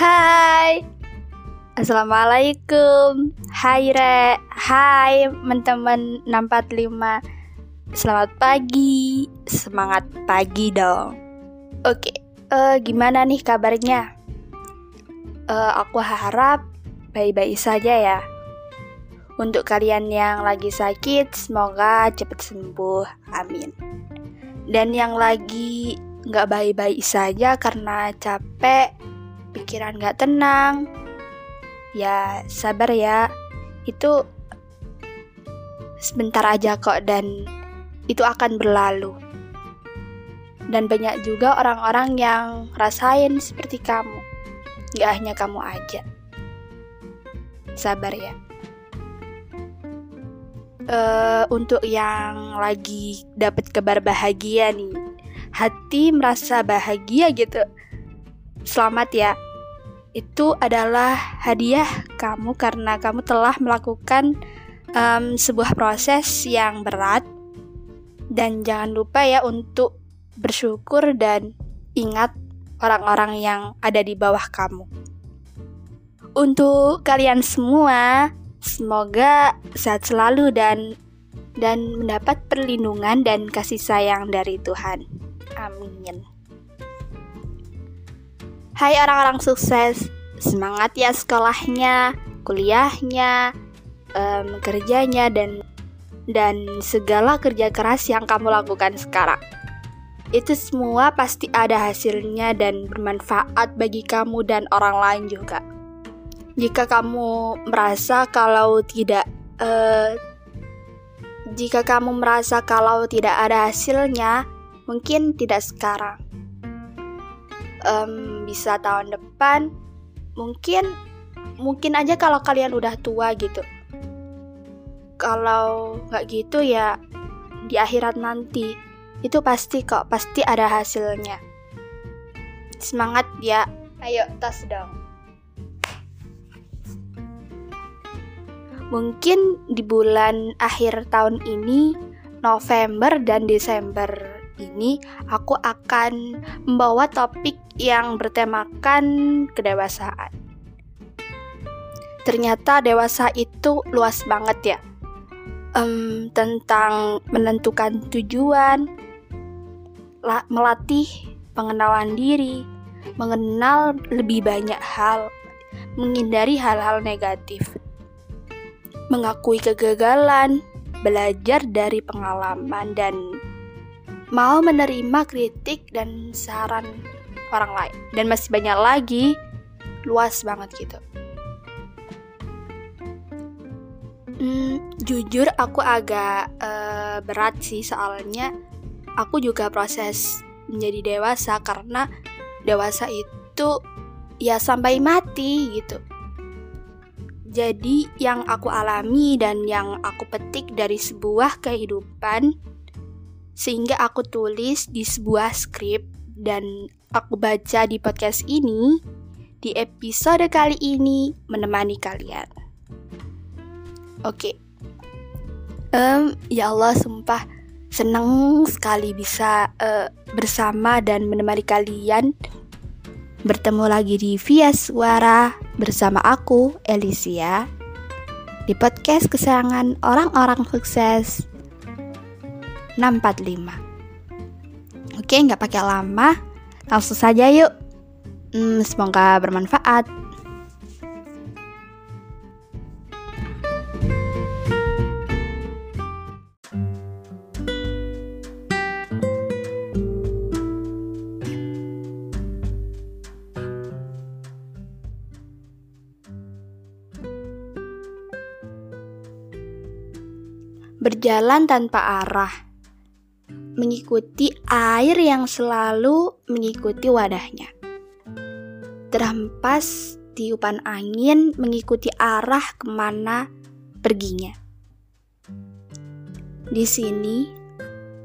Hai. Assalamualaikum. Hai Re. Hai teman-teman 645 Selamat pagi. Semangat pagi dong. Oke uh, Gimana nih kabarnya? Uh, aku harap baik-baik saja ya. Untuk kalian yang lagi sakit Semoga cepat sembuh. Amin. Dan yang lagi nggak baik-baik saja karena capek pikiran gak tenang, ya sabar ya. Itu sebentar aja kok dan itu akan berlalu. Dan banyak juga orang-orang yang rasain seperti kamu. Gak hanya kamu aja. Sabar ya. Uh, untuk yang lagi dapat kabar bahagia nih, hati merasa bahagia gitu Selamat ya. Itu adalah hadiah kamu karena kamu telah melakukan um, sebuah proses yang berat. Dan jangan lupa ya untuk bersyukur dan ingat orang-orang yang ada di bawah kamu. Untuk kalian semua, semoga sehat selalu dan dan mendapat perlindungan dan kasih sayang dari Tuhan. Amin. Hai orang-orang sukses, semangat ya sekolahnya, kuliahnya, um, kerjanya dan dan segala kerja keras yang kamu lakukan sekarang. Itu semua pasti ada hasilnya dan bermanfaat bagi kamu dan orang lain juga. Jika kamu merasa kalau tidak uh, jika kamu merasa kalau tidak ada hasilnya, mungkin tidak sekarang um, bisa tahun depan mungkin mungkin aja kalau kalian udah tua gitu. Kalau nggak gitu ya di akhirat nanti. Itu pasti kok pasti ada hasilnya. Semangat ya. Ayo tas dong. Mungkin di bulan akhir tahun ini November dan Desember ini aku akan membawa topik yang bertemakan kedewasaan. Ternyata dewasa itu luas banget ya. Um, tentang menentukan tujuan, melatih pengenalan diri, mengenal lebih banyak hal, menghindari hal-hal negatif, mengakui kegagalan, belajar dari pengalaman, dan mau menerima kritik dan saran orang lain. Dan masih banyak lagi luas banget gitu. Hmm, jujur aku agak uh, berat sih soalnya aku juga proses menjadi dewasa karena dewasa itu ya sampai mati gitu. Jadi yang aku alami dan yang aku petik dari sebuah kehidupan sehingga aku tulis di sebuah skrip dan aku baca di podcast ini di episode kali ini menemani kalian. Oke, okay. um, ya Allah sumpah senang sekali bisa uh, bersama dan menemani kalian bertemu lagi di Via Suara bersama aku Elisia di podcast kesayangan orang-orang sukses 645. Oke, nggak pakai lama, langsung saja yuk. Hmm, semoga bermanfaat. berjalan tanpa arah mengikuti air yang selalu mengikuti wadahnya. Terhempas tiupan angin mengikuti arah ke mana perginya. Di sini,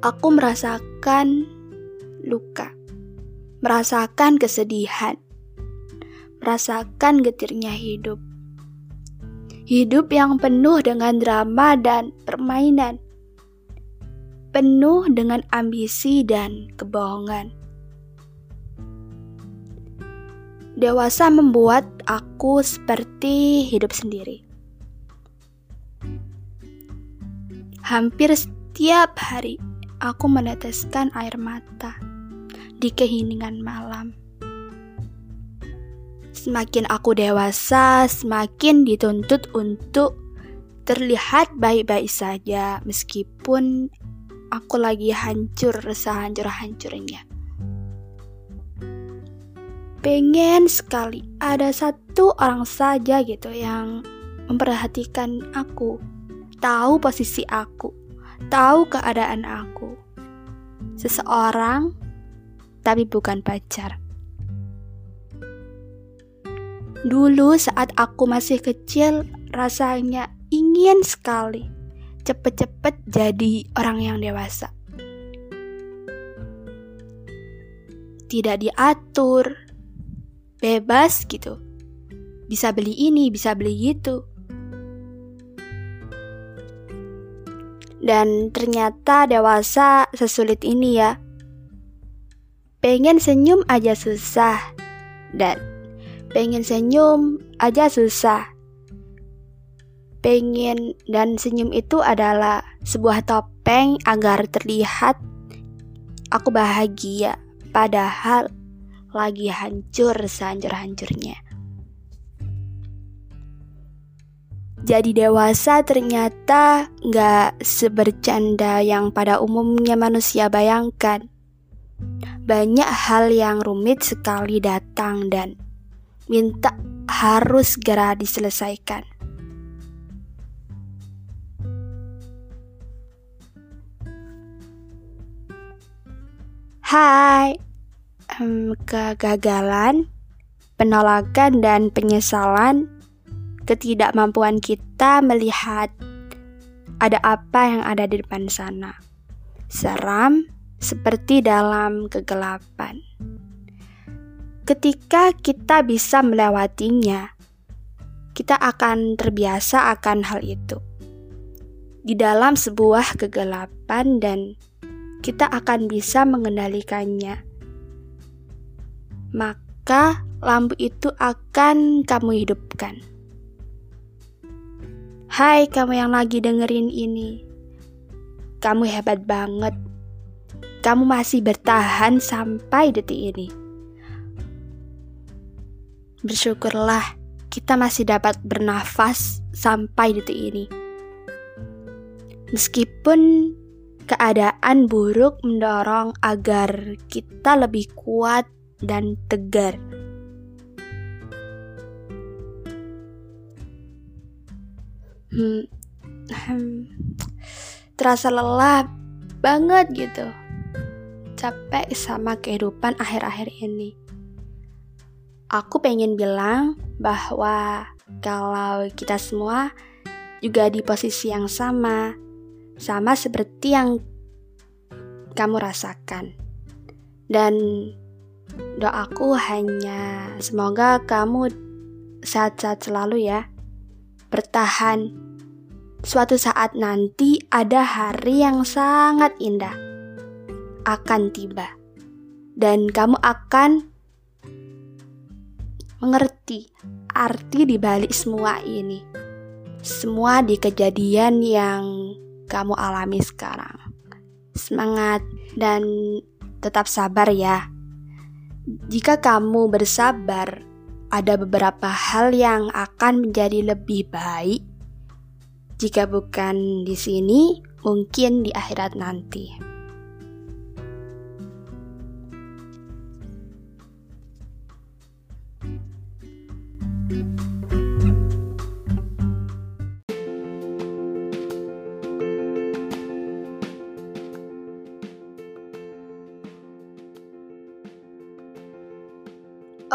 aku merasakan luka, merasakan kesedihan, merasakan getirnya hidup. Hidup yang penuh dengan drama dan permainan penuh dengan ambisi dan kebohongan. Dewasa membuat aku seperti hidup sendiri. Hampir setiap hari aku meneteskan air mata di keheningan malam. Semakin aku dewasa, semakin dituntut untuk terlihat baik-baik saja meskipun aku lagi hancur sehancur-hancurnya pengen sekali ada satu orang saja gitu yang memperhatikan aku, tahu posisi aku, tahu keadaan aku. Seseorang, tapi bukan pacar. Dulu saat aku masih kecil, rasanya ingin sekali cepet-cepet jadi orang yang dewasa. Tidak diatur, bebas gitu. Bisa beli ini, bisa beli itu. Dan ternyata dewasa sesulit ini ya. Pengen senyum aja susah. Dan pengen senyum aja susah. Pengen dan senyum itu adalah sebuah topeng agar terlihat aku bahagia. Padahal lagi hancur sehancur-hancurnya. Jadi dewasa ternyata nggak sebercanda yang pada umumnya manusia bayangkan. Banyak hal yang rumit sekali datang dan minta harus segera diselesaikan. Hai, um, kegagalan, penolakan, dan penyesalan, ketidakmampuan kita melihat ada apa yang ada di depan sana. Seram seperti dalam kegelapan. Ketika kita bisa melewatinya, kita akan terbiasa akan hal itu. Di dalam sebuah kegelapan dan kita akan bisa mengendalikannya maka lampu itu akan kamu hidupkan. Hai kamu yang lagi dengerin ini. Kamu hebat banget. Kamu masih bertahan sampai detik ini. Bersyukurlah kita masih dapat bernafas sampai detik ini. Meskipun keadaan buruk mendorong agar kita lebih kuat dan tegar. Hmm, hmm, terasa lelah banget gitu. Capek sama kehidupan akhir-akhir ini. Aku pengen bilang bahwa kalau kita semua juga di posisi yang sama, sama seperti yang kamu rasakan. Dan Doaku hanya semoga kamu sehat-sehat selalu ya. Bertahan. Suatu saat nanti ada hari yang sangat indah akan tiba. Dan kamu akan mengerti arti di balik semua ini. Semua di kejadian yang kamu alami sekarang. Semangat dan tetap sabar ya. Jika kamu bersabar, ada beberapa hal yang akan menjadi lebih baik. Jika bukan di sini, mungkin di akhirat nanti.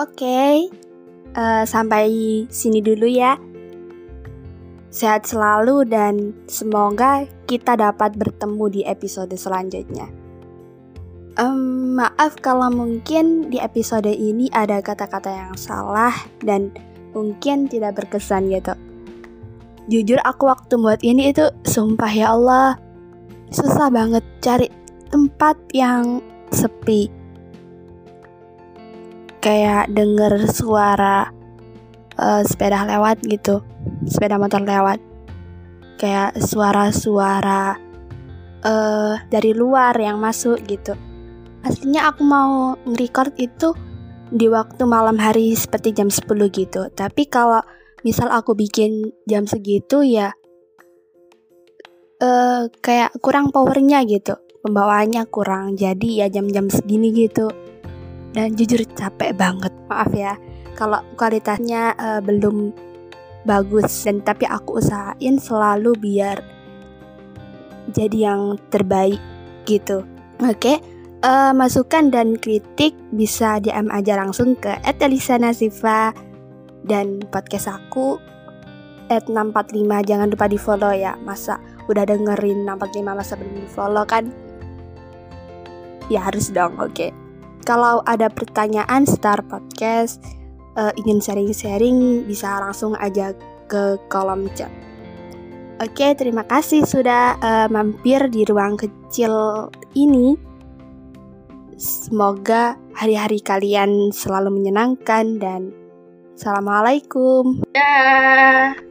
Oke, okay. uh, eh, sampai sini dulu ya. Sehat selalu dan semoga kita dapat bertemu di episode selanjutnya. Um, maaf kalau mungkin di episode ini ada kata-kata yang salah dan mungkin tidak berkesan gitu. Jujur aku waktu buat ini itu sumpah ya Allah susah banget cari tempat yang sepi kayak denger suara uh, sepeda lewat gitu, sepeda motor lewat, kayak suara-suara uh, dari luar yang masuk gitu. Aslinya aku mau nge-record itu di waktu malam hari seperti jam 10 gitu. Tapi kalau misal aku bikin jam segitu ya uh, kayak kurang powernya gitu. Pembawaannya kurang. Jadi ya jam-jam segini gitu. Dan jujur capek banget. Maaf ya kalau kualitasnya uh, belum bagus dan tapi aku usahain selalu biar jadi yang terbaik gitu. Oke. Okay? uh, masukan dan kritik bisa DM aja langsung ke @elisanasiva dan podcast aku at 645 jangan lupa di follow ya masa udah dengerin 645 masa belum di follow kan ya harus dong oke okay. Kalau ada pertanyaan star podcast uh, ingin sharing-sharing bisa langsung aja ke kolom chat oke terima kasih sudah uh, mampir di ruang kecil ini Semoga hari-hari kalian selalu menyenangkan dan Assalamualaikum. Dah.